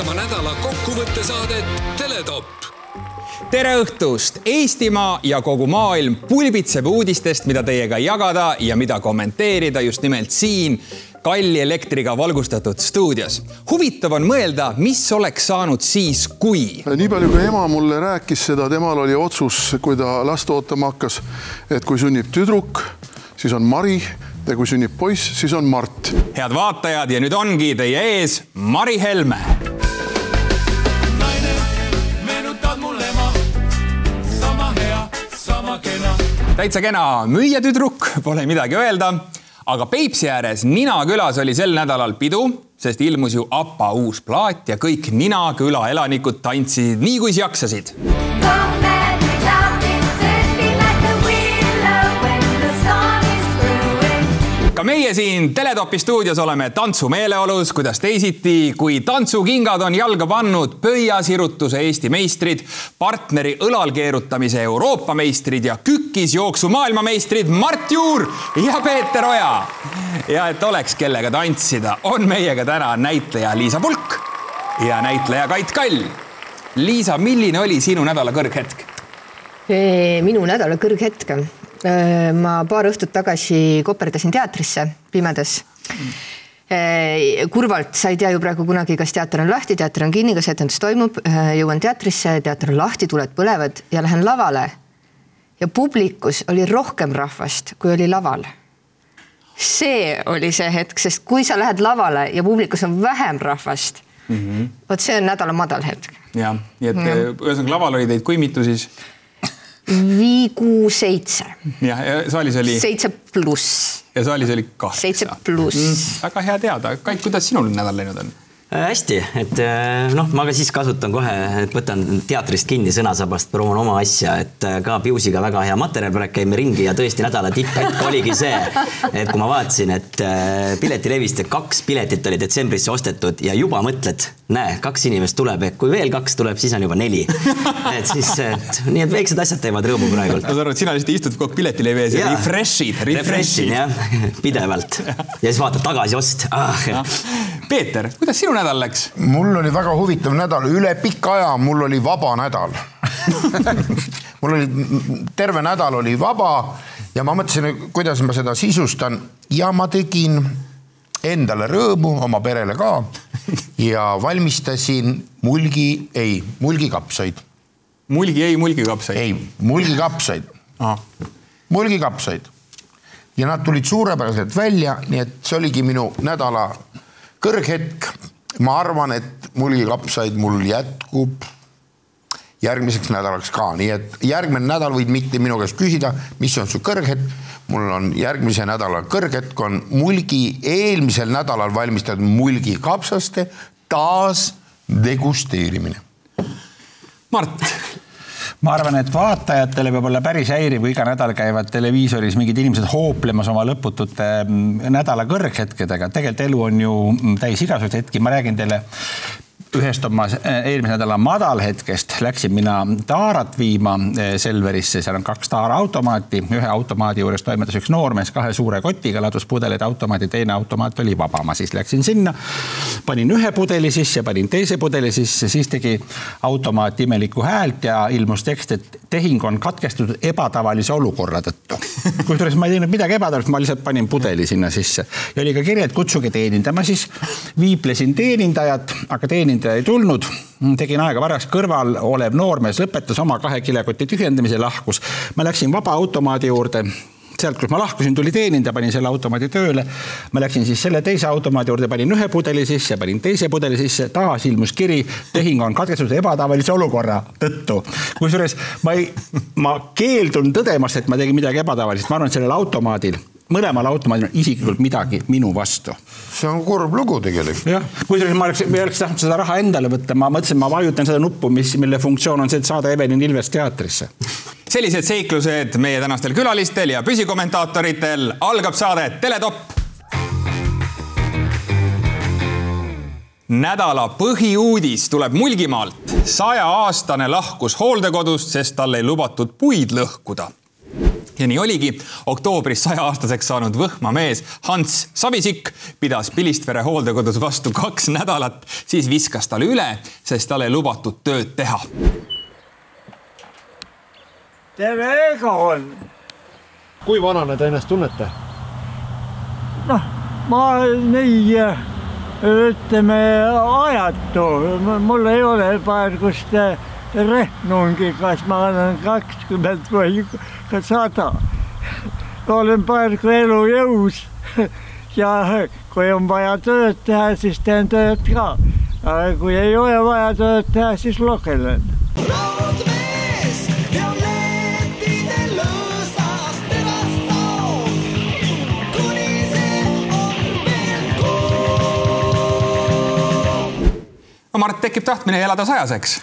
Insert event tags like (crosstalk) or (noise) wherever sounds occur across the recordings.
vaatama nädala kokkuvõttesaadet Teletopp tere õhtust! Eestimaa ja kogu maailm pulbitseb uudistest, mida teiega jagada ja mida kommenteerida just nimelt siin kalli elektriga valgustatud stuudios. huvitav on mõelda, mis oleks saanud siis, kui. nii palju, kui ema mulle rääkis seda, temal oli otsus, kui ta last ootama hakkas, et kui sünnib tüdruk, siis on Mari ja kui sünnib poiss, siis on Mart. head vaatajad ja nüüd ongi teie ees Mari Helme. Täitsa kena müüjatüdruk, pole midagi öelda. aga Peipsi ääres Nina külas oli sel nädalal pidu, sest ilmus ju APA uus plaat ja kõik Nina küla elanikud tantsisid nii, kuis jaksasid. Ka meie siin Teletopi stuudios oleme tantsumeeleolus, kuidas teisiti, kui tantsukingad on jalga pannud pöiasirutuse Eesti meistrid, partneri õlal keerutamise Euroopa meistrid ja kükisjooksu maailmameistrid Mart Juur ja Peeter Oja. ja et oleks, kellega tantsida, on meiega täna näitleja Liisa Pulk ja näitleja Kait Kall. Liisa, milline oli sinu nädala kõrghetk? minu nädala kõrghetk ma paar õhtut tagasi koperdasin teatrisse pimedas mm kurvalt, sa ei tea ju praegu kunagi, kas teater on lahti, teater on kinni, kas etendus toimub, äh, jõuan teatrisse, teater on lahti, tuled põlevad ja lähen lavale. ja publikus oli rohkem rahvast, kui oli laval. see oli see hetk, sest kui sa lähed lavale ja publikus on vähem rahvast mm -hmm., vot see on nädala madal hetk. jah, nii et ühesõnaga laval oli teid kui mitu siis? Viigu seitse. jah, ja saalis oli? seitse pluss. ja saalis oli kaheksa. seitse pluss mm,. väga hea teada. Kait, kuidas sinul nädal läinud on? Äh, hästi, et äh, noh, ma ka siis kasutan kohe, et võtan teatrist kinni sõnasabast, proon oma asja, et äh, ka Piusiga väga hea materjal, praegu käime ringi ja tõesti nädala tipphetk oligi see, et kui ma vaatasin, et piletilevist kaks piletit oli detsembrisse ostetud ja juba mõtled, näe, kaks inimest tuleb, et kui veel kaks tuleb, siis on juba neli. et siis, et nii et väiksed asjad teevad rõõmu praegu. ma saan aru, et sina lihtsalt istud kogu aeg piletilevi ees ja refresh'id, refresh'id. jah, pidevalt ja siis vaatad tagasiost ah.. Peeter, kuidas sinu nädal läks? mul oli väga huvitav nädal, üle pika aja mul oli vaba nädal (laughs) mul oli terve nädal oli vaba ja ma mõtlesin, kuidas ma seda sisustan ja ma tegin endale rõõmu, oma perele ka ja valmistasin mulgi, ei, mulgikapsaid. mulgi ei, mulgikapsaid? ei, mulgikapsaid. mulgikapsaid ja nad tulid suurepäraselt välja, nii et see oligi minu nädala kõrghetk ma arvan, et mulgikapsaid mul jätkub järgmiseks nädalaks ka, nii et järgmine nädal võid mitte minu käest küsida, mis on su kõrghetk. mul on järgmise nädala kõrghetk on mulgi, eelmisel nädalal valmistatud mulgikapsaste taas degusteerimine. Mart ma arvan, et vaatajatele peab olla päris häiriv, kui iga nädal käivad televiisoris mingid inimesed hooplemas oma lõputute mm, nädala kõrghetkedega. tegelikult elu on ju mm, täis igasuguseid hetki, ma räägin teile ühest oma äh, eelmise nädala madalhetkest läksin mina taarat viima äh, Selverisse, seal on kaks taaraautomaati, ühe automaadi juures toimetas üks noormees kahe suure kotiga, ladus pudeleid automaadi, teine automaat oli vaba, ma siis läksin sinna, panin ühe pudeli sisse, panin teise pudeli sisse, siis tegi automaat imelikku häält ja ilmus tekst, et tehing on katkestatud ebatavalise olukorra tõttu. kusjuures ma ei teinud midagi ebatavalist, ma lihtsalt panin pudeli sinna sisse. Ja oli ka kiri, et kutsuge teenindama, siis viiplesin teenindajat, aga teenindaja ei tulnud, tegin aega varaks, kõrval olev noormees lõpetas oma kahe kilekoti tühjendamise, lahkus. ma läksin vaba automaadi juurde sealt, kus ma lahkusin, tuli teenindaja, panin selle automaadi tööle. ma läksin siis selle teise automaadi juurde, panin ühe pudeli sisse, panin teise pudeli sisse, taas ilmus kiri, tehing on katkestatud ebatavalise olukorra tõttu. kusjuures ma ei, ma keeldun tõdemast, et ma tegin midagi ebatavalist, ma arvan, et sellel automaadil mõlemal automaadil isiklikult midagi minu vastu. see on kurb lugu tegelikult. jah, kusjuures ma oleks, ma ei oleks tahtnud seda raha endale võtta, ma mõtlesin, ma vajutan seda nuppu, mis, mille funktsioon on see, et saada Evelin Ilves teatrisse. sellised seiklused meie tänastel külalistel ja püsikommentaatoritel algab saade Teletopp nädala põhiuudis tuleb Mulgimaalt. sajaaastane lahkus hooldekodust, sest tal ei lubatud puid lõhkuda ja nii oligi, oktoobris saja-aastaseks saanud Võhma mees Hans Sabisik pidas Pilistvere hooldekodus vastu kaks nädalat, siis viskas talle üle, sest tal ei lubatud tööd teha. tere, Egon! kui vanana te ennast tunnete? noh, ma nii ütleme ajatu, mul ei ole praegust rehnungi, kas ma olen kakskümmend või sada. olen praegu elujõus ja kui on vaja tööd teha, siis teen tööd ka. aga kui ei ole vaja tööd teha, siis kuum. no Mart, tekib tahtmine elada sajaseks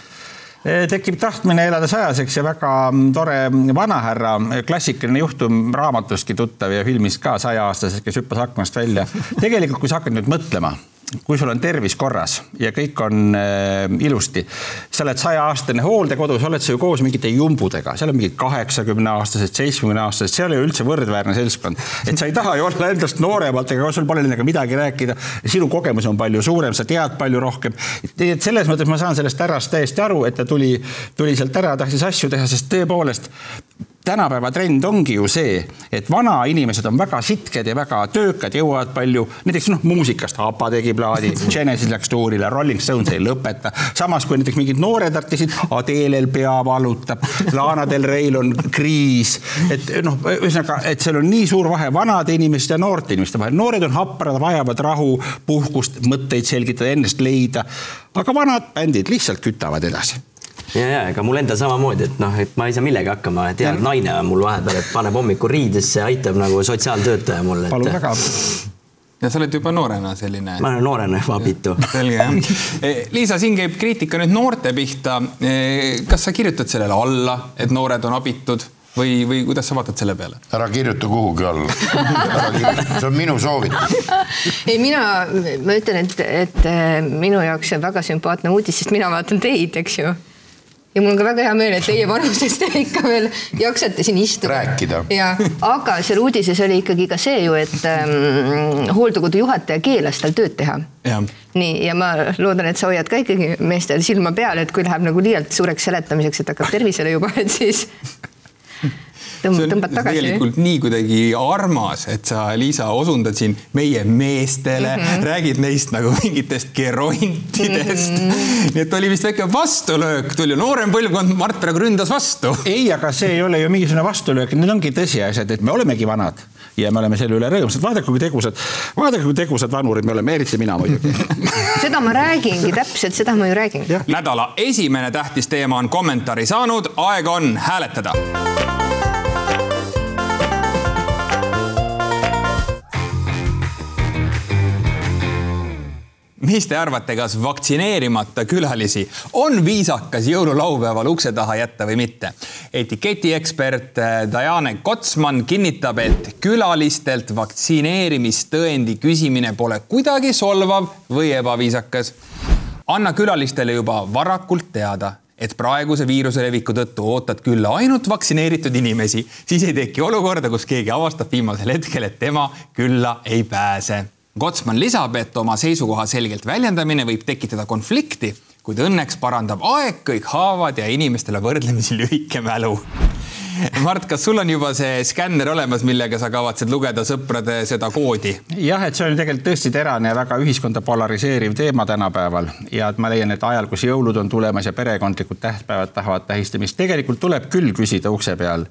tekib tahtmine elada sajaseks ja väga tore vanahärra, klassikaline juhtum raamatustki tuttav ja filmist ka sajaaastasest, kes hüppas aknast välja. tegelikult, kui sa hakkad nüüd mõtlema kui sul on tervis korras ja kõik on äh, ilusti, sa oled sajaaastane hooldekodus, oled sa ju koos mingite jumbudega, seal on mingid kaheksakümne aastased, seitsmekümne aastased, seal ei ole üldse võrdväärne seltskond. et sa ei taha ju olla endast nooremalt, ega sul pole nendega midagi rääkida. sinu kogemus on palju suurem, sa tead palju rohkem. nii et selles mõttes ma saan sellest härrast täiesti aru, et ta tuli, tuli sealt ära, tahtis asju teha, sest tõepoolest tänapäeva trend ongi ju see, et vanainimesed on väga sitked ja väga töökad, jõuavad palju, näiteks noh, muusikast, ABBA tegi plaadi, (laughs) Genesis läks tuurile, Rolling Stones ei lõpeta. samas kui näiteks mingid noored artistid, Adelel pea valutab, Lana Del Rey'l on kriis, et noh, ühesõnaga, et seal on nii suur vahe vanade inimeste ja noorte inimeste vahel. noored on haprad, vajavad rahu, puhkust, mõtteid selgitada, ennast leida. aga vanad bändid lihtsalt kütavad edasi ja, ja ega mul endal samamoodi, et noh, et ma ei saa millegi hakkama, et hea naine on mul vahepeal, et paneb hommikul riidesse, aitab nagu sotsiaaltöötaja mul et.... palun väga ja sa oled juba noorena selline. ma olen noorena juba abitu. (laughs) selge jah. Eh, Liisa, siin käib kriitika nüüd noorte pihta. Eh, kas sa kirjutad sellele alla, et noored on abitud või, või kuidas sa vaatad selle peale? ära kirjuta kuhugi alla. see on minu soovitus. ei, mina, ma ütlen, et, et eh, minu jaoks see on väga sümpaatne uudis, sest mina vaatan teid, eks ju ja mul on ka väga hea meel, et teie vanuses te (laughs) ikka veel jaksate siin istuda. rääkida. ja, aga seal uudises oli ikkagi ka see ju, et ähm, hooldekodu juhataja keelas tal tööd teha. nii, ja ma loodan, et sa hoiad ka ikkagi meestel silma peal, et kui läheb nagu liialt suureks seletamiseks, et hakkab tervisele juba, et siis tõmb, tõmbad tagasi. tegelikult nii kuidagi armas, et sa, Liisa, osundad siin meie meestele mm, -hmm. räägid neist nagu mingitest gerontidest mm. -hmm. nii et oli vist väike vastulöök, tuli noorem põlvkond, Mart praegu ründas vastu. ei, aga see ei ole ju mingisugune vastulöök, need ongi tõsiasjad, et me olemegi vanad ja me oleme selle üle rõõmsad, vaadake, kui tegusad, vaadake, kui tegusad vanurid me oleme, eriti mina muidugi (laughs) seda ma räägingi täpselt, seda ma ju räägin. nädala esimene tähtis teema on kommentaari saanud, aeg on hääletada mis te arvate, kas vaktsineerimata külalisi on viisakas jõululaupäeval ukse taha jätta või mitte? etiketiekspert äh, Diane Kotsman kinnitab, et külalistelt vaktsineerimistõendi küsimine pole kuidagi solvav või ebaviisakas. anna külalistele juba varakult teada, et praeguse viiruse leviku tõttu ootad külla ainult vaktsineeritud inimesi, siis ei teki olukorda, kus keegi avastab viimasel hetkel, et tema külla ei pääse Kotsman lisab, et oma seisukoha selgelt väljendamine võib tekitada konflikti, kuid õnneks parandab aeg kõik haavad ja inimestele võrdlemisi lühike mälu (laughs) Mart, kas sul on juba see skänner olemas, millega sa kavatsed lugeda sõprade seda koodi? jah, et see on tegelikult tõesti terane ja väga ühiskonda polariseeriv teema tänapäeval ja et ma leian, et ajal, kus jõulud on tulemas ja perekondlikud tähtpäevad tahavad tähistamist, tegelikult tuleb küll küsida ukse peal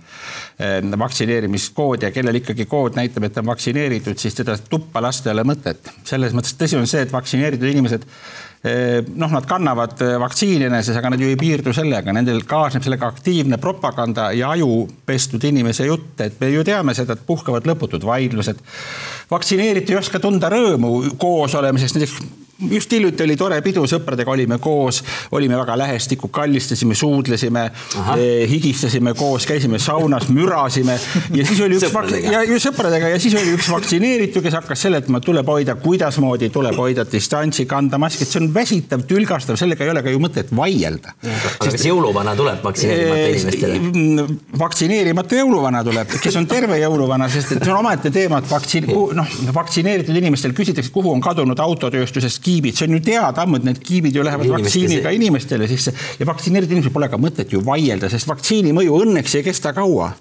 eh, vaktsineerimiskoodi ja kellel ikkagi kood näitab, et on vaktsineeritud, siis teda tuppa lasta ei ole mõtet. selles mõttes tõsi on see, et vaktsineeritud inimesed noh, nad kannavad eh, vaktsiini eneses, aga nad ju ei piirdu sellega, nendel kaasneb sellega aktiivne propaganda ja ajupestud inimese jutt, et me ju teame seda, et puhkavad lõputud vaidlused. vaktsineeritu ei oska tunda rõõmu koos olemisest, näiteks just hiljuti oli tore pidu, sõpradega olime koos, olime väga lähestikku, kallistasime, suudlesime, eh, higistasime koos, käisime saunas, mürasime ja siis oli üks Sõpradega. ja ju sõpradega ja siis oli üks vaktsineeritu, kes hakkas seletama, et tuleb hoida, kuidasmoodi tuleb hoida distantsi, kanda maski, et see on väsitav, tülgastav, sellega ei ole ka ju mõtet vaielda. aga kas jõuluvana tuleb vaktsineerimata inimestele? Mm, vaktsineerimata jõuluvana tuleb, kes on terve jõuluvana, sest et see on omaette teema, et vaktsiin, noh, vaktsineeritud inimestel küsitakse, kuhu on kadunud autotööstusest kiibid, see on ju teada ammu, et need kiibid ju lähevad Inimeste vaktsiiniga inimestele sisse. Ja vaktsineeritud inimesel pole ka mõtet ju vaielda, sest vaktsiini mõju õnneks ei kesta kaua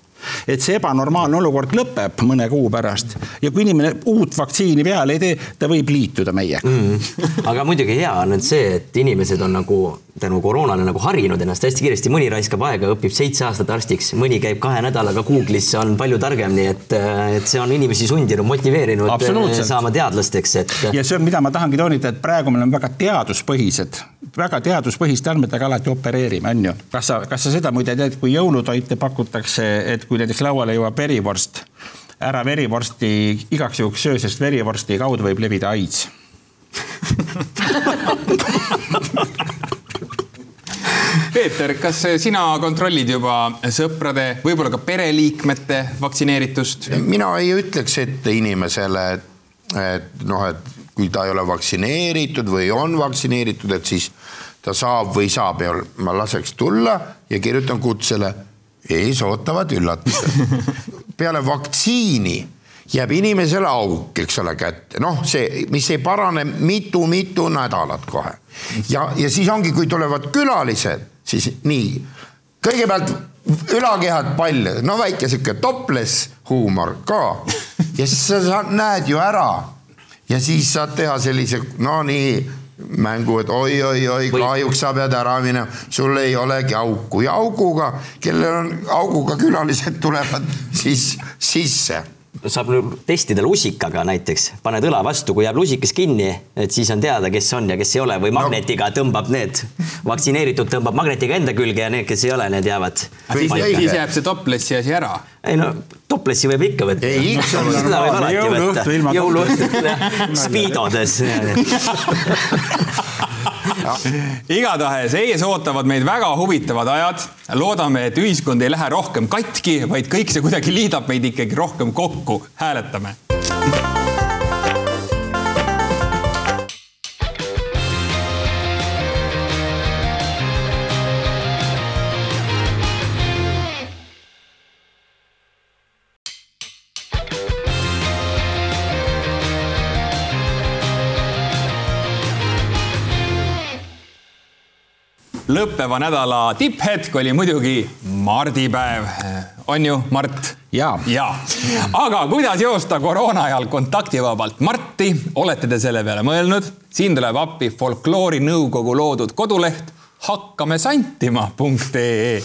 et see ebanormaalne olukord lõpeb mõne kuu pärast ja kui inimene uut vaktsiini peale ei tee, ta võib liituda meiega mm.. aga muidugi hea on nüüd see, et inimesed on nagu tänu koroonale nagu harinud ennast hästi kiiresti, mõni raiskab aega, õpib seitse aastat arstiks, mõni käib kahe nädalaga Google'is, on palju targem, nii et, et see on inimesi sundinud, motiveerinud eh, saama teadlasteks, et ja see on, mida ma tahangi toonitada, et praegu me oleme väga teaduspõhised, väga teaduspõhiste andmetega alati opereerime, on ju. kas sa, kas sa seda muide tead, kui jõulutoite pakutakse, et kui näiteks lauale jõuab verivorst, ära verivorsti igaks juhuks söö, sest verivorsti kaudu võib levida AIDS. Peeter, kas sina kontrollid juba sõprade, võib-olla ka pereliikmete vaktsineeritust? mina ei ütleks ette inimesele, et, noh, et kui ta ei ole vaktsineeritud või on vaktsineeritud, et siis ta saab või saab ja ma laseks tulla ja kirjutan kutsele, ees ootavad üllatused. (laughs) peale vaktsiini jääb inimesele auk, eks ole, kätte, noh, see, mis ei parane mitu-mitu nädalat kohe. ja, ja siis ongi, kui tulevad külalised, siis nii, kõigepealt ülakehad palju, no väike sihuke topless huumor ka. Ja siis sa saad, näed ju ära. Ja siis saad teha sellise, no nii mängu, et oi-oi-oi, kahjuks sa pead ära minema, sul ei olegi auku. Ja auguga, kellel on auguga külalised tulevad siis sisse saab testida lusikaga näiteks, paned õla vastu, kui jääb lusikas kinni, et siis on teada, kes on ja kes ei ole või magnetiga tõmbab need, vaktsineeritud tõmbab magnetiga enda külge ja need, kes ei ole, need jäävad. Siis, ei- siis jääb see toplessi asi ära. ei no toplessi võib ikka võtta. Ei, ikka on alati Jõuluõhtu ilma jah, (laughs) Speedodes. (laughs) igatahes ees ootavad meid väga huvitavad ajad. loodame, et ühiskond ei lähe rohkem katki, vaid kõik see kuidagi liidab meid ikkagi rohkem kokku. hääletame. Lõppeva nädala tipphetk oli muidugi mardipäev. on ju, Mart? Jaa. ja, aga kuidas joosta koroona ajal kontaktivabalt Marti, olete te selle peale mõelnud? siin tuleb appi folkloorinõukogu loodud koduleht hakkamesantima.ee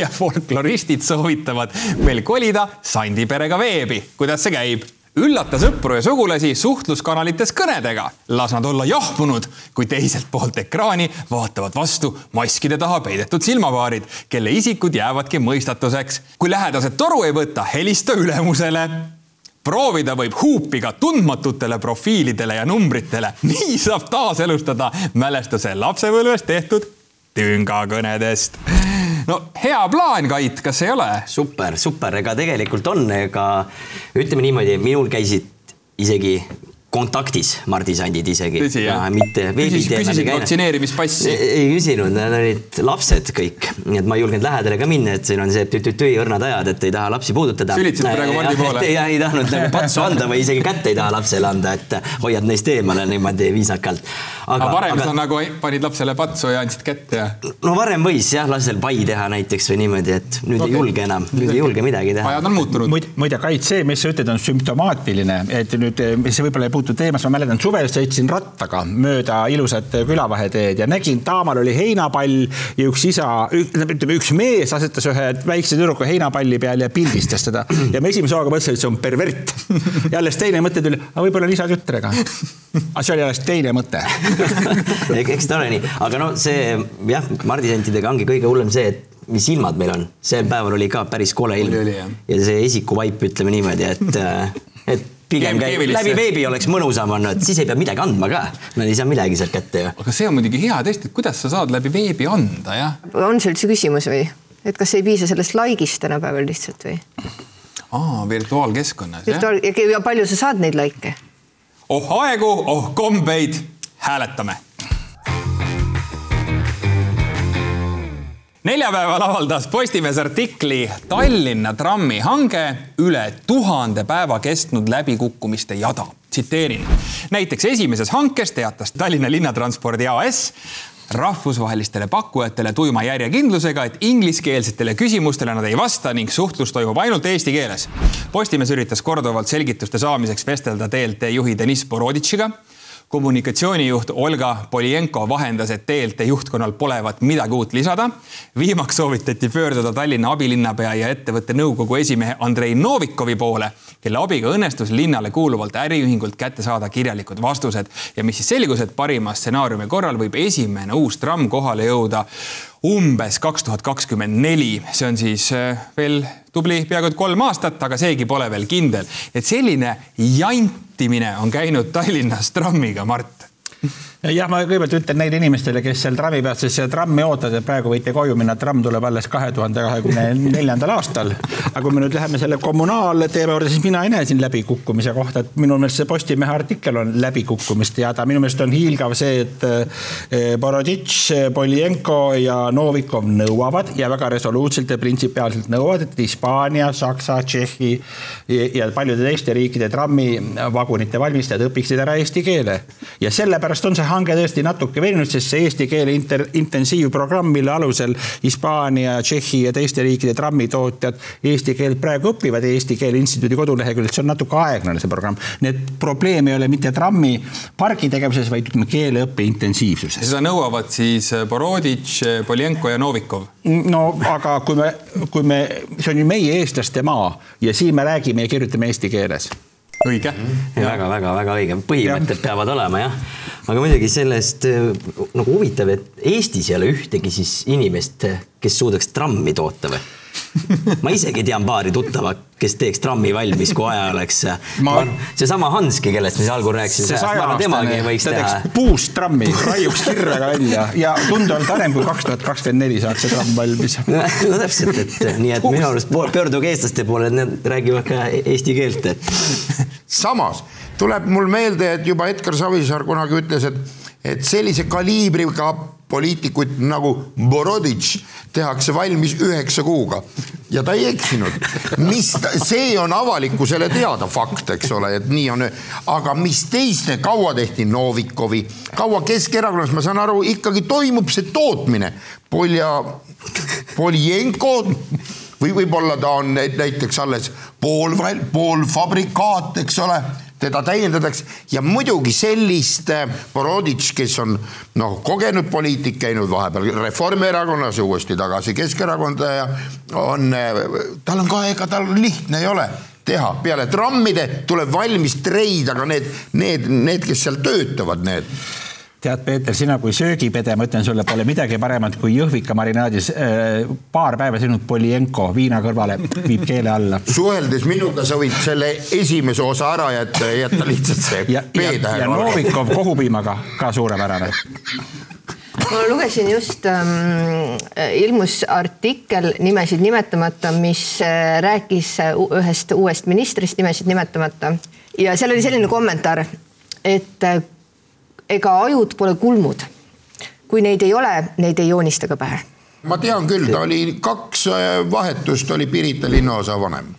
ja folkloristid soovitavad meil kolida sandiperega veebi. kuidas see käib? Üllata sõpru ja sugulasi suhtluskanalites kõnedega, las nad olla jahmunud, kui teiselt poolt ekraani vaatavad vastu maskide taha peidetud silmapaarid, kelle isikud jäävadki mõistatuseks. kui lähedased toru ei võta, helista ülemusele proovida võib huupi ka tundmatutele profiilidele ja numbritele. nii saab taaselustada mälestuse lapsepõlves tehtud tüngakõnedest. No hea plaan, Kait, kas ei ole? super, super, ega tegelikult on, ega ütleme niimoodi, minul käisid isegi kontaktis mardisandid isegi. Tõsi, jah? mitte veebi Küsis- teel küsisid vaktsineerimispassi? ei küsinud, nad olid lapsed kõik, nii et ma ei julgenud lähedale ka minna, et siin on see tütütüi õrnad ajad, et ei taha lapsi puudutada. Sülitasid praegu Mardi poole? ei, ei tahtnud nagu patsu anda või isegi kätt ei taha lapsele anda, et hoiad neist eemale niimoodi viisakalt. aga varem sa nagu panid lapsele patsu ja andsid kätte ja no varem võis jah, lastel pai teha näiteks või niimoodi, et nüüd Okei. ei julge enam, nüüd ei julge midagi teha. ajad on muutunud. muide, Kait, see, mis sa ütled, on sümptomaatiline, et nüüd, mis võib-olla ei puutu teemasse, ma mäletan, suvel sõitsin rattaga mööda ilusat külavaheteed ja nägin, taamal oli heinapall ja üks isa, ütleme, üks mees asetas ühe väikse tüdruku heinapalli peal ja pildistas teda ja ma esimese hooga mõtlesin, et see on pervert. (laughs) ja alles teine mõte tuli, aga võib-olla on isa tütrega. aga see oli alles teine mõte. (laughs) eks ta ole nii, aga no see jah, mardisantidega ongi kõige hullem see, et mis ilmad meil on, sel päeval oli ka päris kole ilm ja see esikuvaip, ütleme niimoodi, et, (laughs) et pigem käib läbi veebi oleks mõnusam olnud, siis ei pea midagi andma ka. Nad ei saa midagi sealt kätte ju. aga see on muidugi hea tõesti, et kuidas sa saad läbi veebi anda, jah? on see üldse küsimus või? et kas ei piisa sellest like'ist tänapäeval lihtsalt või? aa, virtuaalkeskkonnas, jah? virtuaal- ja ja palju sa saad neid like'e? oh aegu, oh kombeid, hääletame. Neljapäeval avaldas Postimees artikli Tallinna trammi hange üle tuhande päeva kestnud läbikukkumiste jada. tsiteerin. näiteks esimeses hankes teatas Tallinna Linnatranspordi AS rahvusvahelistele pakkujatele tuima järjekindlusega, et ingliskeelsetele küsimustele nad ei vasta ning suhtlus toimub ainult eesti keeles. Postimees üritas korduvalt selgituste saamiseks vestelda TLT juhi Deniss Boroditšiga kommunikatsioonijuht Olga Polienko vahendas, et TLT juhtkonnal polevat midagi uut lisada. viimaks soovitati pöörduda Tallinna abilinnapea ja ettevõtte nõukogu esimehe Andrei Novikovi poole, kelle abiga õnnestus linnale kuuluvalt äriühingult kätte saada kirjalikud vastused ja mis siis selgus, et parima stsenaariumi korral võib esimene uus tramm kohale jõuda umbes kaks tuhat kakskümmend neli, see on siis äh, veel tubli peaaegu et kolm aastat, aga seegi pole veel kindel, et selline jantimine on käinud Tallinnas trammiga, Mart jah, ma kõigepealt ütlen neile inimestele, kes seal trammi peal siis trammi ootavad, et praegu võite koju minna, tramm tuleb alles kahe tuhande kahekümne neljandal aastal. aga kui me nüüd läheme selle kommunaalteema juurde, siis mina ei näe siin läbikukkumise kohta, et minu meelest see Postimehe artikkel on läbikukkumist ja ta minu meelest on hiilgav see, et eh, Boroditš, Polienko ja Novikov nõuavad ja väga resoluutselt ja printsipiaalselt nõuavad, et Hispaania, Saksa, Tšehhi ja paljude teiste riikide trammivagunite valmistajad õpiksid ära eesti keele. Ja sellepärast on see hange tõesti natuke veninud, sest see eesti keele inter, intensiivprogramm, mille alusel Hispaania, Tšehhi ja teiste riikide trammitootjad eesti keelt praegu õpivad Eesti Keele Instituudi koduleheküljel, see on natuke aeglane, see programm. nii et probleem ei ole mitte trammipargi tegevuses, vaid ütleme keeleõppe intensiivsuses. seda nõuavad siis Boroditš, Polienko ja Novikov. no aga kui me, kui me, see on ju meie eestlaste maa ja siin me räägime ja kirjutame eesti keeles õige. väga-väga-väga õige, põhimõtted peavad olema jah. aga muidugi sellest äh, nagu huvitav, et Eestis ei ole ühtegi siis inimest, kes suudaks trammi toota või? Ma isegi tean paari tuttavat, kes teeks trammi valmis, kui aja oleks ma.... seesama Hanski, kellest me algul rääkisime, ma arvan, temagi võiks ta teha. puust trammi, raiuks kirvega välja ja tunduvalt varem kui kaks tuhat kakskümmend neli saaks see tramm valmis no täpselt, et nii et minu arust pöörduge eestlaste poole, et nad räägivad ka eesti keelt, et. samas tuleb mul meelde, et juba Edgar Savisaar kunagi ütles, et, et sellise kaliibriga poliitikuid nagu Boroditš tehakse valmis üheksa kuuga ja ta ei eksinud. mis, see on avalikkusele teada fakt, eks ole, et nii on, aga mis teiste, kaua tehti Novikovi, kaua Keskerakonnas, ma saan aru, ikkagi toimub see tootmine. Polja, Poljenko või võib-olla ta on näiteks alles pool, poolfabrikaat, eks ole teda täiendatakse. Ja muidugi sellist Boroditš, kes on noh, kogenud poliitik, käinud vahepeal Reformierakonnas ja uuesti tagasi Keskerakonda ja on, tal on ka, ega tal lihtne ei ole teha, peale trammide tuleb valmis treid, aga need, need, need, kes seal töötavad, need tead, Peeter, sina kui söögipede, ma ütlen sulle, pole midagi paremat kui jõhvika marinaadis äh, paar päeva söönud Polienko viina kõrvale viib keele alla. suheldes minuga sa võid selle esimese osa ära jätta ja jätta lihtsalt see ja, ja, ja Novikov kohupiimaga ka suurepärane. Ma lugesin just ähm,, ilmus artikkel nimesid nimetamata, mis äh, rääkis ühest uuest ministrist nimesid nimetamata. Ja seal oli selline kommentaar, et äh, ega ajud pole kulmud. kui neid ei ole, neid ei joonista ka pähe. ma tean küll, ta oli kaks vahetust oli Pirita linnaosa vanem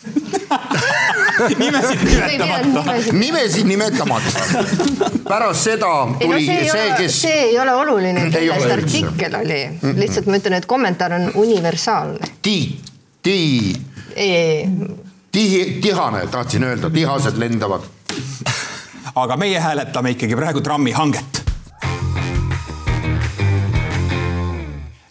(laughs) nimesid nimetamata. nimesid nimetamata. pärast seda tuli ei, no see, see, kes. see ei ole oluline, kellest artikkel oli mm. -mm. lihtsalt ma ütlen, et kommentaar on universaalne. Tiit, Tii. Tihi, tihane, tahtsin öelda, tihased lendavad aga meie hääletame ikkagi praegu trammihanget.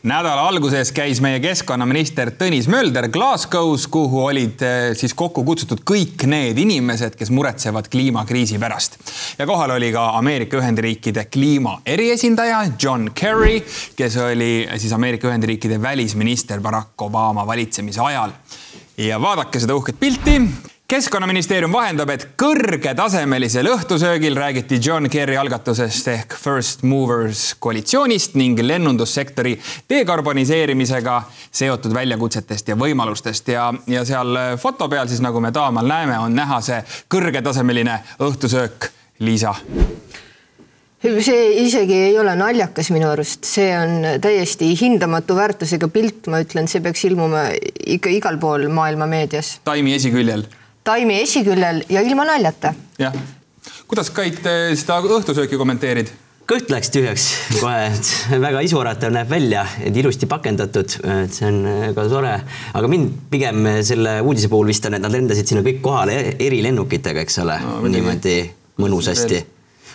nädala alguses käis meie keskkonnaminister Tõnis Mölder Glasgow's, kuhu olid eh, siis kokku kutsutud kõik need inimesed, kes muretsevad kliimakriisi pärast. ja kohal oli ka Ameerika Ühendriikide kliima eriesindaja John Kerry, kes oli siis Ameerika Ühendriikide välisminister Barack Obama valitsemise ajal. ja vaadake seda uhket pilti keskkonnaministeerium vahendab, et kõrgetasemelisel õhtusöögil räägiti John Kerry algatusest ehk First Movers koalitsioonist ning lennundussektori dekarboniseerimisega seotud väljakutsetest ja võimalustest ja, ja seal foto peal siis nagu me taamal näeme, on näha see kõrgetasemeline õhtusöök. Liisa see isegi ei ole naljakas minu arust, see on täiesti hindamatu väärtusega pilt, ma ütlen, see peaks ilmuma ikka igal pool maailma meedias. Taimi esiküljel. Taimi esiküljel ja ilma naljata. jah, kuidas Kait seda õhtusööki kommenteerid? kõht läks tühjaks. Kohe, et väga isuäratav näeb välja, et ilusti pakendatud, et see on ka tore, aga mind pigem selle uudise puhul vist on, et nad lendasid sinna kõik kohale erilennukitega, eks ole. No,, niimoodi mõnusasti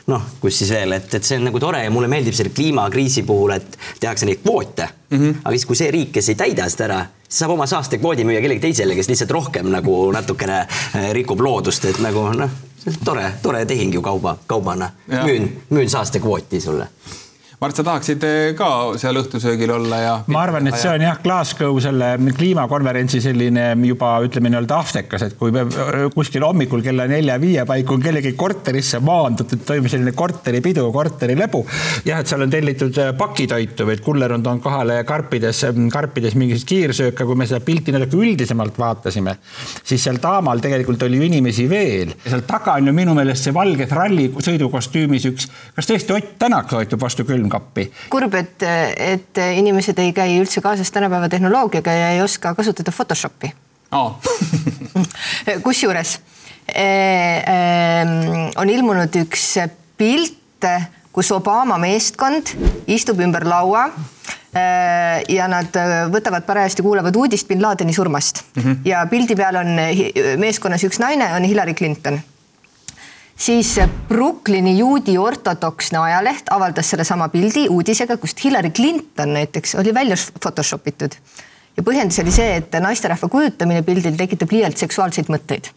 noh, kus siis veel, et, et see on nagu tore ja mulle meeldib selle kliimakriisi puhul, et tehakse neid kvoote mm. -hmm. aga siis, kui see riik, kes ei täida seda ära, saab oma saastekvoodi müüa kellelegi teisele, kes lihtsalt rohkem nagu natukene eh, rikub loodust, et nagu noh, tore, tore tehing ju kauba, kaubana. müün, müün saastekvooti sulle Mart, sa tahaksid eh, ka seal õhtusöögil olla ja? ma arvan, et see on jah, Glasgow selle kliimakonverentsi selline juba ütleme nii-öelda aftekas, et kui kuskil hommikul kella nelja-viie paiku on kellegi korterisse maandutud, toimub selline korteripidu, korterilebu. jah, et seal on tellitud eh, pakitoitu või et kuller on toonud kohale karpides, karpides mingit kiirsööka, kui me seda pilti natuke üldisemalt vaatasime, siis seal taamal tegelikult oli ju inimesi veel. seal taga on ju minu meelest see valge tralli sõidukostüümis üks, kas tõesti Ott Tänak toitub vastu külm kappi. kurb, et, et inimesed ei käi üldse kaasas tänapäeva tehnoloogiaga ja ei oska kasutada Photoshopi oh. (laughs) kusjuures on ilmunud üks pilt, kus Obama meeskond istub ümber laua ja nad võtavad parajasti, kuulavad uudist bin Ladeni surmast mm -hmm. ja pildi peal on meeskonnas üks naine, on Hillary Clinton siis Brooklyni juudi ortodoksne ajaleht avaldas sellesama pildi uudisega, kust Hillary Clinton näiteks oli välja Photoshop itud. ja põhjendus oli see, et naisterahva kujutamine pildil tekitab liialt seksuaalseid mõtteid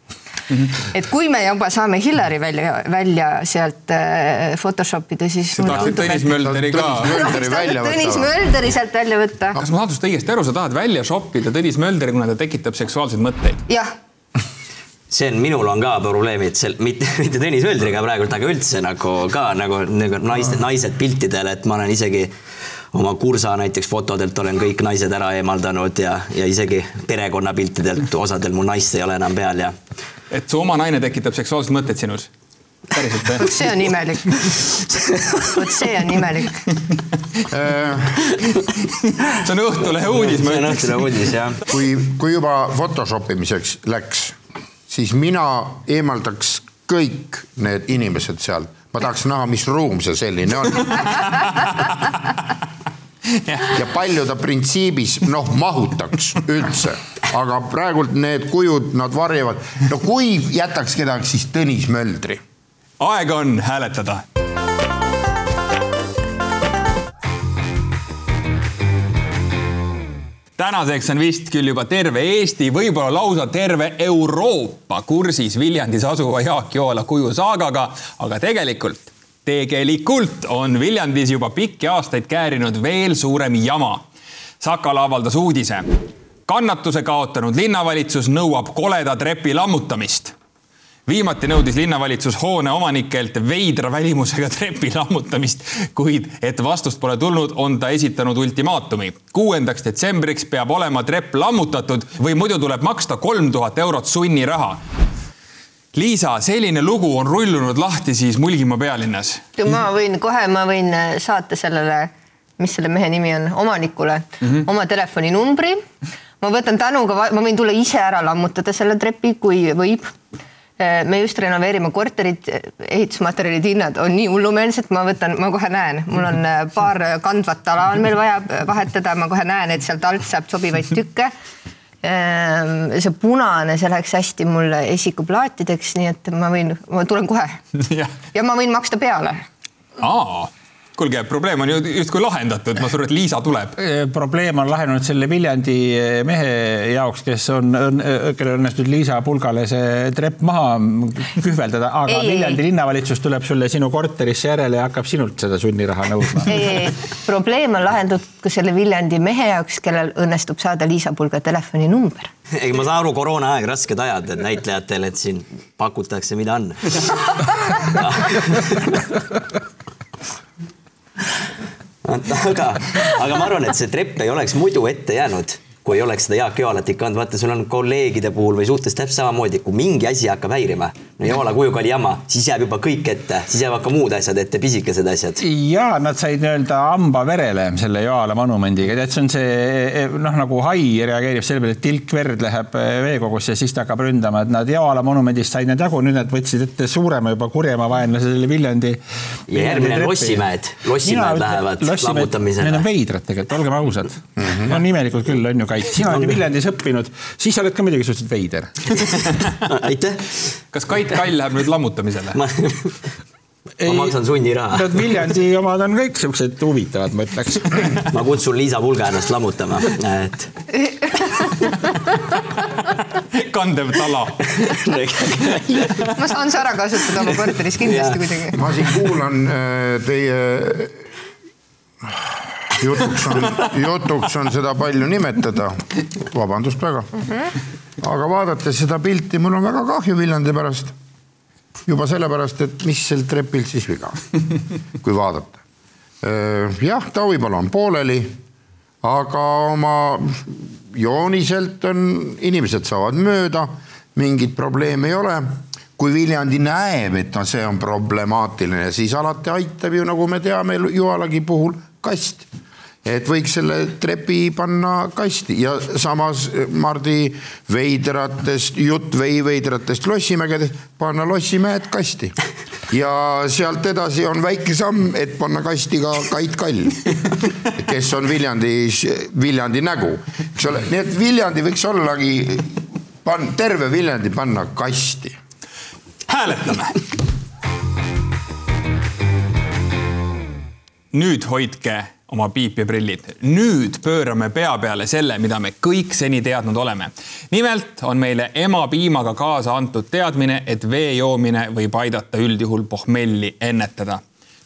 Mm -hmm. et kui me juba saame Hillary välja, välja sealt äh, Photoshop ida, siis. sa tahaksid Tõnis Mölderi ka. Tõnis Mölderi sealt välja võtta. kas ma saan sinust õigesti aru, sa tahad välja shoppida Tõnis Mölderi, kuna ta tekitab seksuaalseid mõtteid? jah see on, minul on ka probleemid seal, mitte, (laughs) mitte Tõnis Möldriga praegult, aga üldse nagu ka nagu, nagu naised, naised piltidel, et ma olen isegi oma kursa näiteks fotodelt olen kõik naised ära eemaldanud ja, ja isegi perekonnapiltidelt osadel mul naist ei ole enam peal ja. et su oma naine tekitab seksuaalsed mõtted sinus? päriselt või? see on imelik. vot see on imelik (laughs) see on Õhtulehe uudis. see on Õhtulehe uudis jah. kui, kui juba Photoshop imiseks läks siis mina eemaldaks kõik need inimesed seal, ma tahaks näha, mis ruum see selline on. ja palju ta printsiibis noh, mahutaks üldse, aga praegult need kujud, nad varjavad. no kui jätaks kedagi, siis Tõnis Möldri. aeg on hääletada tänaseks on vist küll juba terve Eesti, võib-olla lausa terve Euroopa kursis Viljandis asuva Jaak Joola kujusaagaga, aga tegelikult, tegelikult on Viljandis juba pikki aastaid käärinud veel suurem jama. Sakala avaldas uudise. kannatuse kaotanud linnavalitsus nõuab koleda trepi lammutamist viimati nõudis linnavalitsus hoone omanikelt veidra välimusega trepi lammutamist, kuid et vastust pole tulnud, on ta esitanud ultimaatumi. kuuendaks detsembriks peab olema trepp lammutatud või muidu tuleb maksta kolm tuhat eurot sunniraha. Liisa, selline lugu on rullunud lahti siis Mulgimaa pealinnas. ma võin kohe, ma võin saata sellele, mis selle mehe nimi on, omanikule mm -hmm. oma telefoninumbri. ma võtan tänuga, ma võin tulla ise ära lammutada selle trepi, kui võib Äh, me just renoveerime korterit, ehitusmaterjalide hinnad on nii hullumeelsed, ma võtan, ma kohe näen, mul on äh, paar kandvat ala on meil vaja vahetada, ma kohe näen, et sealt alt saab sobivaid tükke. Ähm, see punane, see läheks hästi mulle esikuplaatideks, nii et ma võin, ma tulen kohe. (laughs) ja ma võin maksta peale. aa kuulge, probleem on ju justkui lahendatud, ma saan aru, et Liisa tuleb. probleem on lahenenud selle Viljandi mehe jaoks, kes on, kellel õnnestus Liisa pulgale see trepp maha kühveldada, aga ei, Viljandi ei. linnavalitsus tuleb sulle sinu korterisse järele ja hakkab sinult seda sunniraha nõudma. ei, ei, probleem on lahendatud ka selle Viljandi mehe jaoks, kellel õnnestub saada Liisa pulga telefoninumber ei, ma saan aru, koroonaaeg, rasked ajad, et näitlejatel, et siin pakutakse, mida on (laughs) aga, aga ma arvan, et see trepp ei oleks muidu ette jäänud kui ei oleks seda Jaak Joalat ikka olnud, vaata, sul on kolleegide puhul või suhtes täpselt samamoodi, kui mingi asi hakkab häirima, no Joala kujuga oli jama, siis jääb juba kõik ette, siis jäävad ka muud asjad ette, pisikesed asjad. ja nad said nii-öelda hamba verele selle Joala monumendiga, tead, see on see noh, nagu hai reageerib selle peale, et tilk verd läheb veekogusse ja siis ta hakkab ründama, et nad Joala monumendist said need jagu, nüüd nad võtsid ette suurema juba kurjema vaenlase selle Viljandi. ja järgmine on Lossimäed, Lossimäed lähevad lammutamisele. Need on veidrad tegelikult, olgem ausad mm. -hmm. no nimelikult küll on ju Kait, sina oled ju Viljandis õppinud, siis sa oled ka muidugi suhteliselt veider (laughs) aitäh. kas Kait Kall läheb nüüd lammutamisele ma... Ei, ma maksan sunniraha. Need Viljandi omad on kõik siuksed huvitavad, ma ütleks. (laughs) ma kutsun Liisa Pulga ennast lammutama, et (laughs) kandev tala ma saan see ära kasutada oma korteris kindlasti kuidagi. ma siin kuulan äh, teie jutuks on, jutuks on seda palju nimetada, vabandust väga. aga vaadates seda pilti, mul on väga kahju Viljandi pärast. juba sellepärast, et mis sel trepil siis viga, kui vaadata. jah, Tauipala on pooleli, aga oma jooniselt on, inimesed saavad mööda, mingit probleemi ei ole kui Viljandi näeb, et no see on problemaatiline, siis alati aitab ju, nagu me teame Jualagi puhul, kast et võiks selle trepi panna kasti ja samas Mardi veidratest, jutt vei veidratest lossimägedest, panna lossimäed kasti. ja sealt edasi on väike samm, et panna kasti ka Kait Kall, kes on Viljandis, Viljandi nägu, eks ole, nii et Viljandi võiks ollagi, pan-, terve Viljandi panna kasti. hääletame nüüd hoidke oma piipiprillid. nüüd pöörame pea peale selle, mida me kõik seni teadnud oleme. nimelt on meile emapiimaga kaasa antud teadmine, et vee joomine võib aidata üldjuhul pohmelli ennetada.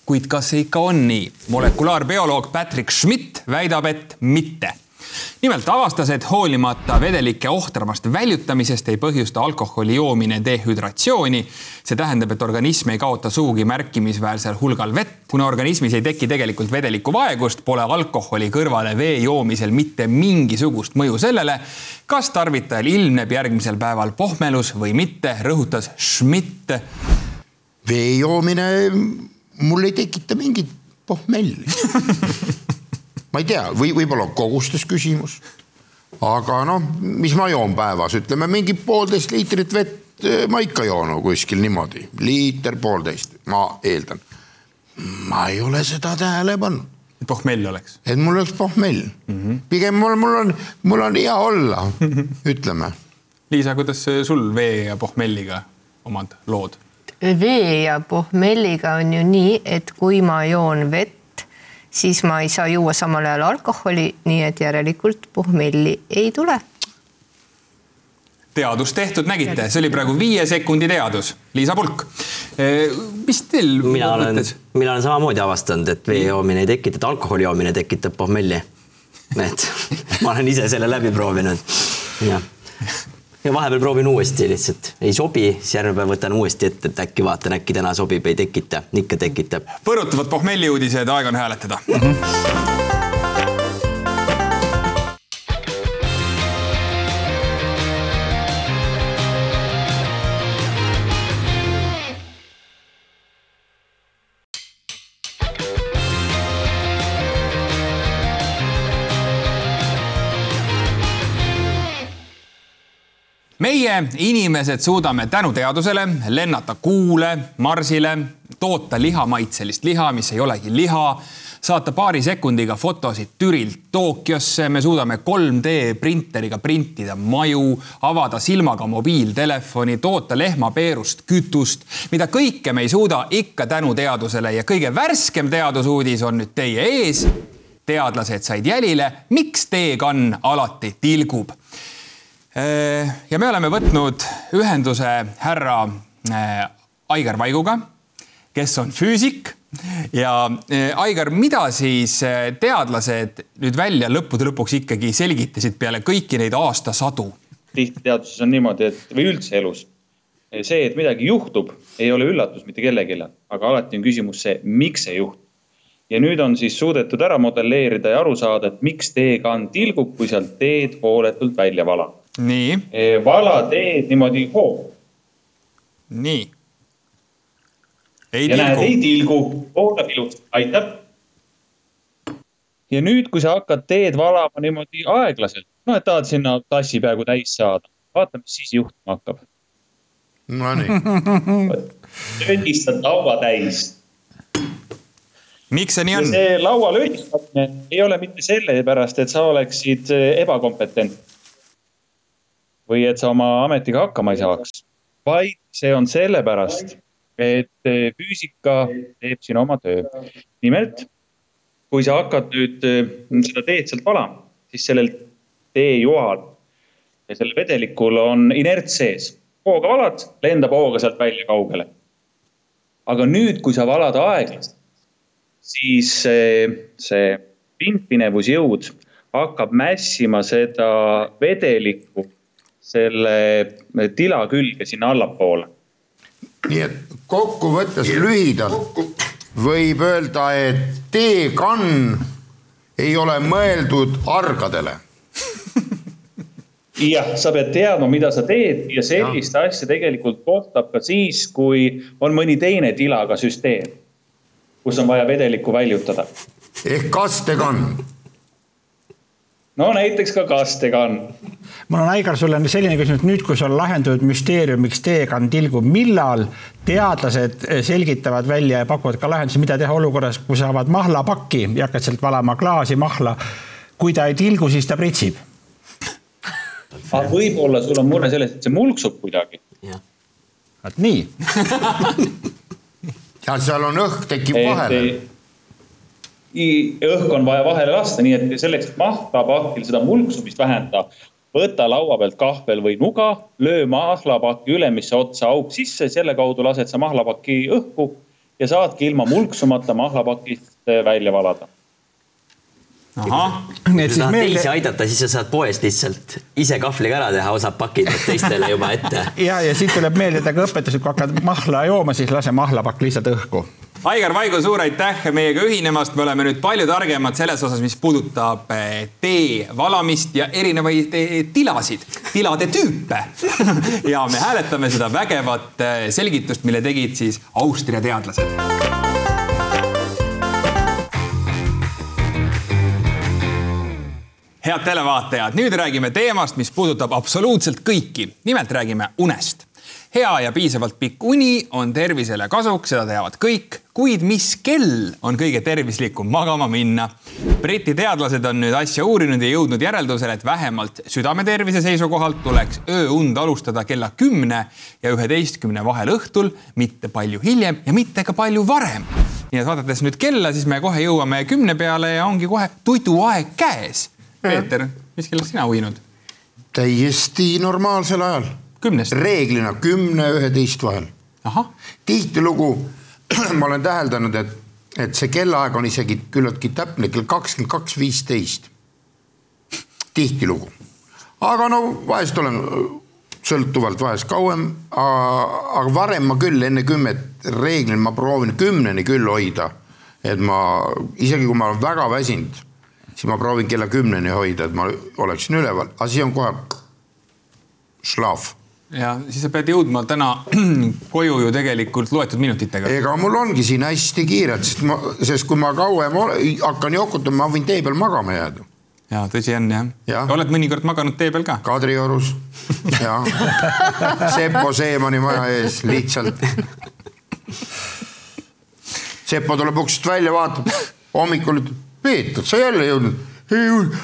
kuid kas see ikka on nii? molekulaarbioloog Patrick Schmidt väidab, et mitte nimelt avastas, et hoolimata vedelike ohtramast väljutamisest ei põhjusta alkoholi joomine dehüdratsiooni. see tähendab, et organism ei kaota sugugi märkimisväärsel hulgal vett. kuna organismis ei teki tegelikult vedeliku vaegust, pole alkoholi kõrvale vee joomisel mitte mingisugust mõju sellele, kas tarvitajal ilmneb järgmisel päeval pohmelus või mitte, rõhutas Schmidt. vee joomine mul ei tekita mingit pohmelli (laughs) ma ei tea, või võib-olla kogustes küsimus. aga noh, mis ma joon päevas, ütleme mingi poolteist liitrit vett eh, ma ikka joon kuskil niimoodi, liiter, poolteist, ma eeldan. ma ei ole seda tähele pannud. et pohmell oleks? et mul oleks pohmell mm. -hmm. pigem mul, mul on, mul on hea olla ütleme. Liisa, kuidas sul vee ja pohmelliga omad lood? vee ja pohmelliga on ju nii, et kui ma joon vett, siis ma ei saa juua samal ajal alkoholi, nii et järelikult pohmelli ei tule. teadus tehtud, nägite, see oli praegu viie sekundi teadus. Liisa Pulk, eh, mis teil mina olen, mina olen samamoodi avastanud, et vee joomine ei tekita, et alkoholi joomine tekitab pohmelli. et (laughs) ma olen ise selle läbi proovinud. jah ja vahepeal proovin uuesti lihtsalt, ei sobi, siis järgmine päev võtan uuesti ette, et äkki vaatan, äkki täna sobib, ei tekita, ikka tekitab. põrutavad pohmelliuudised, aeg on hääletada mm. -hmm. Meie, inimesed, suudame tänu teadusele lennata Kuule, Marsile, toota lihamaitselist liha, mis ei olegi liha, saata paari sekundiga fotosid Türilt Tokyosse, me suudame 3D printeriga printida maju, avada silmaga mobiiltelefoni, toota lehmapeerust kütust, mida kõike me ei suuda ikka tänu teadusele ja kõige värskem teadusuudis on nüüd teie ees. teadlased said jälile, miks teekann alati tilgub. Ja me oleme võtnud ühenduse härra äh, Aigar Vaiguga, kes on füüsik ja äh, Aigar, mida siis äh, teadlased nüüd välja lõppude lõpuks ikkagi selgitasid peale kõiki neid aastasadu? tihti teaduses on niimoodi, et või üldse elus, see, et midagi juhtub, ei ole üllatus mitte kellelegi, aga alati on küsimus see, miks see juhtub. ja nüüd on siis suudetud ära modelleerida ja aru saada, et miks teekann tilgub, kui sealt teed hooletult välja vala. Nii. vala teed niimoodi hoo. nii. ja tilgu. näed, ei tilgu, voolab ilusti, aitab ja nüüd, kui sa hakkad teed valama niimoodi aeglaselt, noh, et tahad sinna tassi peaaegu täis saada, vaata, mis siis juhtuma hakkab. Nonii. (laughs) löödistad laua täis. miks see nii on? see laua löödistamine ei ole mitte sellepärast, et sa oleksid ebakompetent. Või et sa oma ametiga hakkama ei saaks, vaid see on sellepärast, et füüsika teeb siin oma töö. nimelt kui sa hakkad nüüd seda teed sealt valama, siis sellel teejoal ja sellel vedelikul on inerts sees. hooga valad, lendab hooga sealt välja kaugele. aga nüüd, kui sa valad aeglaselt, siis see, see pindpinevusjõud hakkab mässima seda vedelikku selle tila külge sinna allapoole. nii et kokkuvõttes lühidalt võib öelda, et teekann ei ole mõeldud argadele. (laughs) jah, sa pead teadma, mida sa teed ja sellist ja. asja tegelikult kohtab ka siis, kui on mõni teine tilaga süsteem, kus on vaja vedelikku väljutada. ehk kastekann no näiteks ka kastekann. mul on, Aigar, sulle selline küsimus, nüüd, kui sul on lahendatud müsteerium, miks teekann tilgub, millal teadlased selgitavad välja ja pakuvad ka lahendusi, mida teha olukorras, kui sa avad mahlapakki ja hakkad sealt valama klaasi, mahla. kui ta ei tilgu, siis ta pritsib. aga võib-olla sul on mure selles, et see mulksub kuidagi. vot nii (laughs) ja seal on õhk tekib vahele õhk on vaja vahele lasta, nii et selleks, et mahlapakil seda mulksumist vähendada, võta laua pealt kahvel või nuga, löö mahlapaki ülemisse otsa auk sisse, selle kaudu lased sa mahlapaki õhku ja saadki ilma mulksumata mahlapakist välja valada. ahah. kui sa tahad meelde... teisi aidata, siis sa saad poest lihtsalt ise kahvliga ära teha osad pakid teistele juba ette. (laughs) ja, ja siit tuleb meelde, ka õpetas, et kui hakkad mahla jooma, siis lase mahlapakk lihtsalt õhku Aigar Vaigo, suur aitäh meiega ühinemast, me oleme nüüd palju targemad selles osas, mis puudutab eh, tee valamist ja erinevaid eh, tilasid, tilade tüüpe (laughs) ja me hääletame seda vägevat eh, selgitust, mille tegid siis Austria teadlased. head televaatajad, nüüd räägime teemast, mis puudutab absoluutselt kõiki. nimelt räägime unest hea ja piisavalt pikk uni on tervisele kasuks, seda teavad kõik, kuid mis kell on kõige tervislikum magama minna? Briti teadlased on nüüd asja uurinud ja jõudnud järeldusele, et vähemalt südametervise seisukohalt tuleks ööund alustada kella kümne ja üheteistkümne vahel õhtul, mitte palju hiljem ja mitte ka palju varem. nii et vaadates nüüd kella, siis me kohe jõuame kümne peale ja ongi kohe tuduaeg käes. Peeter, mis kellast sina uinud? täiesti normaalsel ajal kümnest? reeglina kümne, üheteist vahel. tihtilugu (clears throat) ma olen täheldanud, et, et see kellaaeg on isegi küllaltki täpne, kell kakskümmend kaks, viisteist. tihtilugu, aga no vahest olen sõltuvalt vahest kauem, aga varem ma küll enne kümmet, reeglina ma proovin kümneni küll hoida. et ma, isegi kui ma olen väga väsinud, siis ma proovin kella kümneni hoida, et ma oleksin üleval, aga siis on kohe šlaav ja siis sa pead jõudma täna (clears throat) koju ju tegelikult loetud minutitega. ega mul ongi siin hästi kiire, sest ma, sest kui ma kauem hakkan jokutama, ma võin tee peal magama jääda. ja tõsi on jah ja. ja.. oled mõnikord maganud tee peal ka? Kadriorus (laughs) ja Seppo Seemani maja ees lihtsalt. Seppo tuleb uksest välja, vaatab, hommikul ütleb, Peeter, sa jälle jõudnud. Ei jõudnud,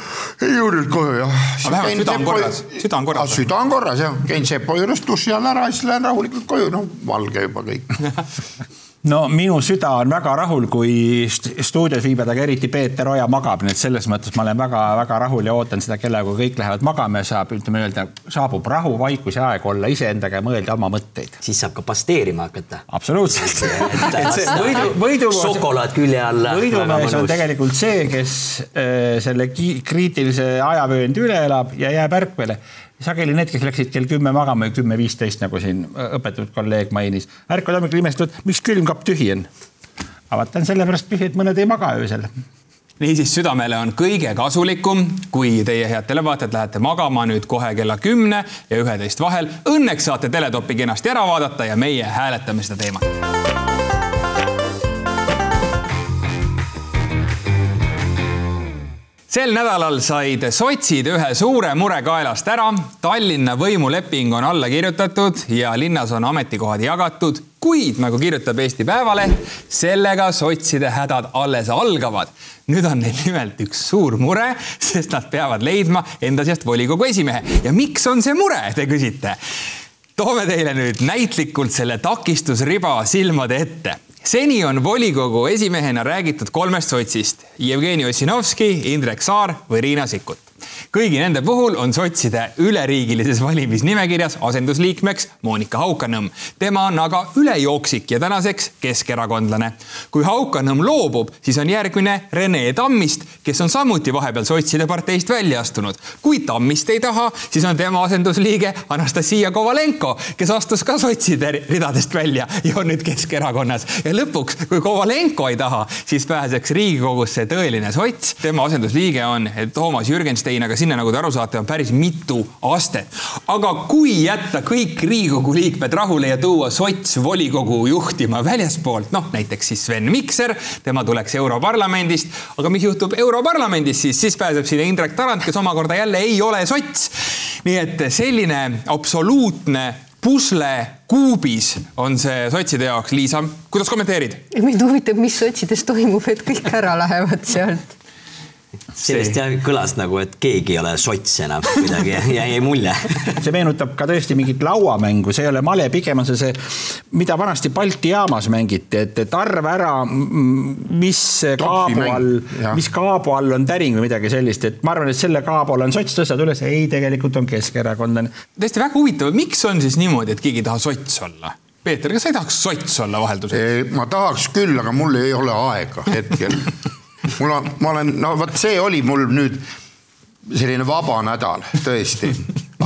ei jõudnud koju jah. Aga vähemalt süda on korras. Süda on korras. süda on korras jah, käin Sepo juures duši all ära, siis lähen rahulikult koju, no valge juba kõik. (laughs) no minu süda on väga rahul, kui st- stuudios viibijad, aga eriti Peeter Oja magab, nii et selles mõttes ma olen väga-väga rahul ja ootan seda kella, kui kõik lähevad magama ja saab, ütleme öelda, saabub rahu, vaikus ja aeg olla iseendaga ja mõelda oma mõtteid. siis saab ka pasteerima hakata. absoluutselt. (laughs) võidu, võidu. šokolaad külje all. võidumees on tegelikult see, kes äh, selle kriitilise ajavööndi üle elab ja jääb ärkvele. Sageli need, kes läksid kell kümme magama või kümme viisteist, nagu siin äh, õpetatud kolleeg mainis, ärkavad hommikul imestavad, miks külmkapp tühi on. aga vaata, on sellepärast tühi, et mõned ei maga öösel niisiis südamele on kõige kasulikum, kui teie head televaatajad lähete magama nüüd kohe kella kümne ja üheteist vahel. Õnneks saate teletopi kenasti ära vaadata ja meie hääletame seda teemat. Sel nädalal said sotsid ühe suure mure kaelast ära. Tallinna võimuleping on alla kirjutatud ja linnas on ametikohad jagatud, kuid nagu kirjutab Eesti Päevaleht, sellega sotside hädad alles algavad. nüüd on neil nimelt üks suur mure, sest nad peavad leidma enda seast volikogu esimehe ja miks on see mure, te küsite toome teile nüüd näitlikult selle takistusriba silmade ette seni on volikogu esimehena räägitud kolmest sotsist Jevgeni Ossinovski, Indrek Saar või Riina Sikkut. Kõigi nende puhul on sotside üleriigilises valimisnimekirjas asendusliikmeks Monika Haukanõmm. tema on aga ülejooksik ja tänaseks keskerakondlane. kui Haukanõmm loobub, siis on järgmine Rene Tammist, kes on samuti vahepeal sotside parteist välja astunud. kui Tammist ei taha, siis on tema asendusliige Anastasia Kovalenko, kes astus ka sotside ridadest välja ja on nüüd Keskerakonnas ja lõpuks, kui Kovalenko ei taha, siis pääseks Riigikogusse tõeline sots. tema asendusliige on Toomas Jürgenstein, aga sinna, nagu te aru saate, on päris mitu astet. aga kui jätta kõik Riigikogu liikmed rahule ja tuua sots volikogu juhtima väljaspoolt, noh näiteks siis Sven Mikser, tema tuleks Europarlamendist, aga mis juhtub Europarlamendis siis, siis pääseb sinna Indrek Tarand, kes omakorda jälle ei ole sots. nii et selline absoluutne pusle kuubis on see sotside jaoks. Liisa, kuidas kommenteerid? mind huvitab, mis sotsides toimub, et kõik ära lähevad sealt sellest jah kõlas nagu, et keegi ei ole sots enam kuidagi jäi mulje. (laughs) see meenutab ka tõesti mingit lauamängu, see ei ole male, pigem on see see, mida vanasti Balti jaamas mängiti, et, et arva ära, mis kaabu all, mis kaabu all on täring või midagi sellist, et ma arvan, et selle kaabu all on sots, tõstad üles, ei, tegelikult on keskerakondlane. tõesti väga huvitav, miks on siis niimoodi, et keegi ei taha sots olla? Peeter, kas sa ei tahaks sots olla vahelduseks? ma tahaks küll, aga mul ei ole aega hetkel (laughs) mul on, ma olen, no vot see oli mul nüüd selline vaba nädal tõesti,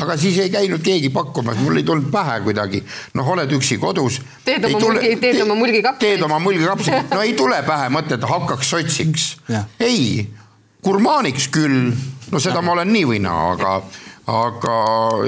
aga siis ei käinud keegi pakkumas, mul ei tulnud pähe kuidagi. noh, oled üksi kodus. teed oma tule, mulgi, teed oma mulgikapsaid. teed oma mulgikapsaid, (laughs) no ei tule pähe mõte, et hakkaks sotsiks. ei, gurmaaniks küll, no seda ja. ma olen nii või naa, aga aga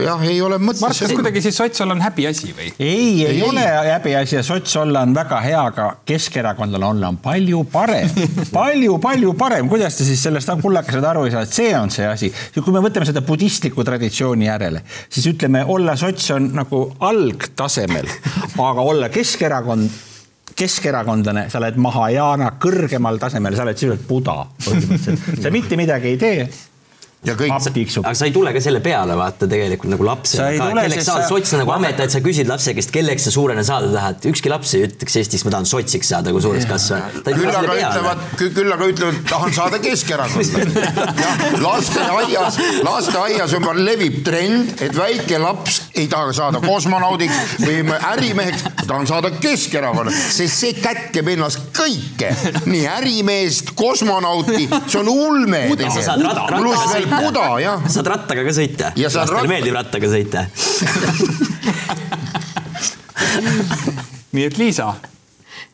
jah, ei ole mõttes. Mart, kas kuidagi siis sots olla on häbiasi või? ei, ei ole häbiasi ja sots olla on väga hea, aga keskerakondlane olla on palju parem (laughs) palju, palju parem. kuidas te siis sellest kullakesed aru ei saa, et see on see asi. kui me võtame seda budistliku traditsiooni järele, siis ütleme, olla sots on nagu algtasemel, aga olla Keskerakond keskerakondlane, sa oled Mahajana kõrgemal tasemel, sa oled sisuliselt buda põhimõtteliselt, sa mitte midagi ei tee ja kõik. aga sa ei tule ka selle peale, vaata tegelikult nagu lapsena. kelleks sa oled sots nagu amet, et sa küsid lapse käest, kelleks sa suurena saada tahad. ükski laps ei ütleks Eestis, ma tahan sotsiks saada, kui suureks kasvada. küll aga ütlevad, küll aga ütlevad, tahan saada Keskerakonna. (laughs) jah, lasteaias, lasteaias juba levib trend, et väike laps ei taha saada kosmonaudiks või ärimeheks, tahan saada Keskerakonna, sest see kätkeb ennast kõike, nii ärimeest, kosmonauti, see on ulme. pluss veel buda, jah. saad rattaga ka sõita. lastele meeldib rattaga sõita (laughs) nii et Liisa,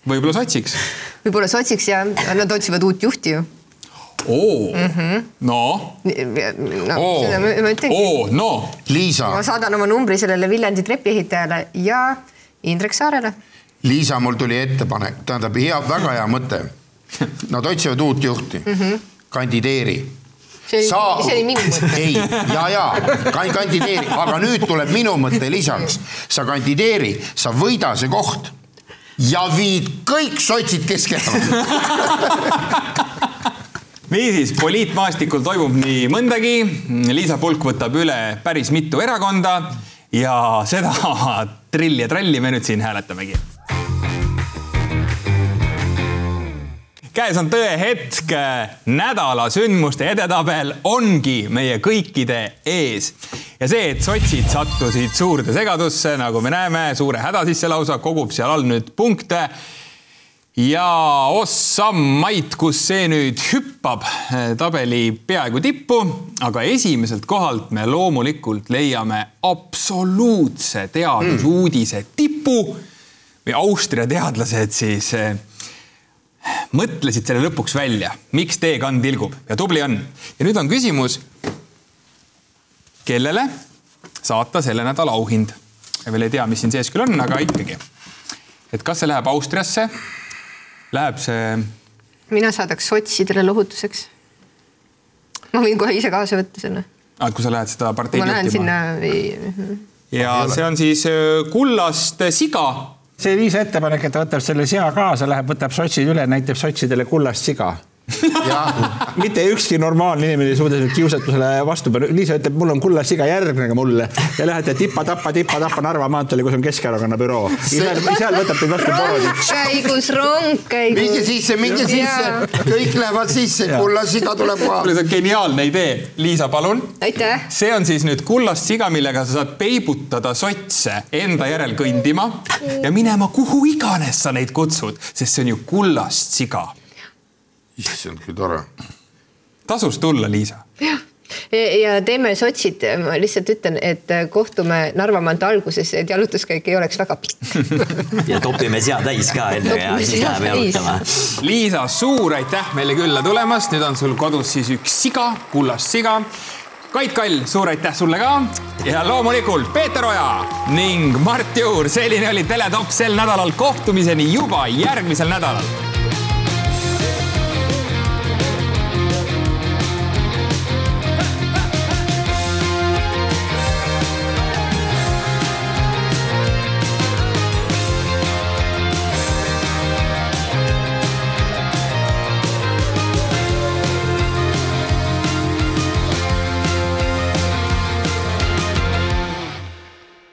võib-olla sotsiks? võib-olla sotsiks ja nad otsivad uut juhti ju. Oo mm, -hmm. no, no. oo, oo, no. Liisa. ma saadan oma numbri sellele Viljandi trepiehitajale ja Indrek Saarele. Liisa, mul tuli ettepanek, tähendab hea, väga hea mõte. Nad otsivad uut juhti mm, -hmm. kandideeri see oli, Saa... see oli minu mõte. ei, ja, ja kandideeri, aga nüüd tuleb minu mõte lisaks. sa kandideeri, sa võida see koht. ja viid kõik sotsid Keskerakonda. (laughs) niisiis, poliitmaastikul toimub nii mõndagi. Liisa Pulk võtab üle päris mitu erakonda ja seda (laughs) trilli ja tralli me nüüd siin hääletamegi käes on tõehetk, nädala sündmuste edetabel ongi meie kõikide ees. ja see, et sotsid sattusid suurde segadusse, nagu me näeme, suure häda sisse lausa, kogub seal all nüüd punkte ja ossam Mait, kus see nüüd hüppab eh, tabeli peaaegu tippu, aga esimeselt kohalt me loomulikult leiame absoluutse teadusuudise tipu või Austria teadlased siis eh, mõtlesid selle lõpuks välja, miks teekand tilgub ja tubli on. ja nüüd on küsimus, kellele saata selle nädala auhind? veel ei tea, mis siin sees küll on, aga ikkagi. et kas see läheb Austriasse? Läheb see, mina saadaks sotsidele lohutuseks. ma võin kohe ise kaasa võtta selle. ah, kui sa lähed seda parteid ma lähen juhtima sinna. ja see on siis öö, kullast siga see Liisa ettepanek, et ta võtab selle sea kaasa, läheb, võtab sotsid üle, näitab sotsidele kullast siga. (laughs) mitte ükski normaalne inimene ei suuda sellele kiusatusele vastu panna. Liisa ütleb, mul on kullast siga, järgnege mulle ja lähete tipa-tappa, tipa-tappa Narva maanteele, kus on Keskerakonna büroo. seal seal võtab teid vastu poodi. käigus rong, käigus. minge sisse, minge sisse, kõik lähevad sisse, kullasiga tuleb kohale. see on geniaalne idee. Liisa, palun. aitäh. see on siis nüüd kullast siga, millega sa saad peibutada sotse enda järel kõndima ja minema kuhu iganes sa neid kutsud, sest see on ju kullast siga. issand, kui tore. tasus tulla, Liisa. ja teeme sotsid, ma lihtsalt ütlen, et kohtume Narva maantee alguses, et jalutuskäik ei oleks väga pikk. (laughs) ja topime sea täis ka enne ja siis läheme jalutama. Liisa, suur aitäh meile külla tulemast, nüüd on sul kodus siis üks siga, kullast siga. Kait Kall, suur aitäh sulle ka ja loomulikult Peeter Oja ning Mart Juur, selline oli Teletopp sel nädalal, kohtumiseni juba järgmisel nädalal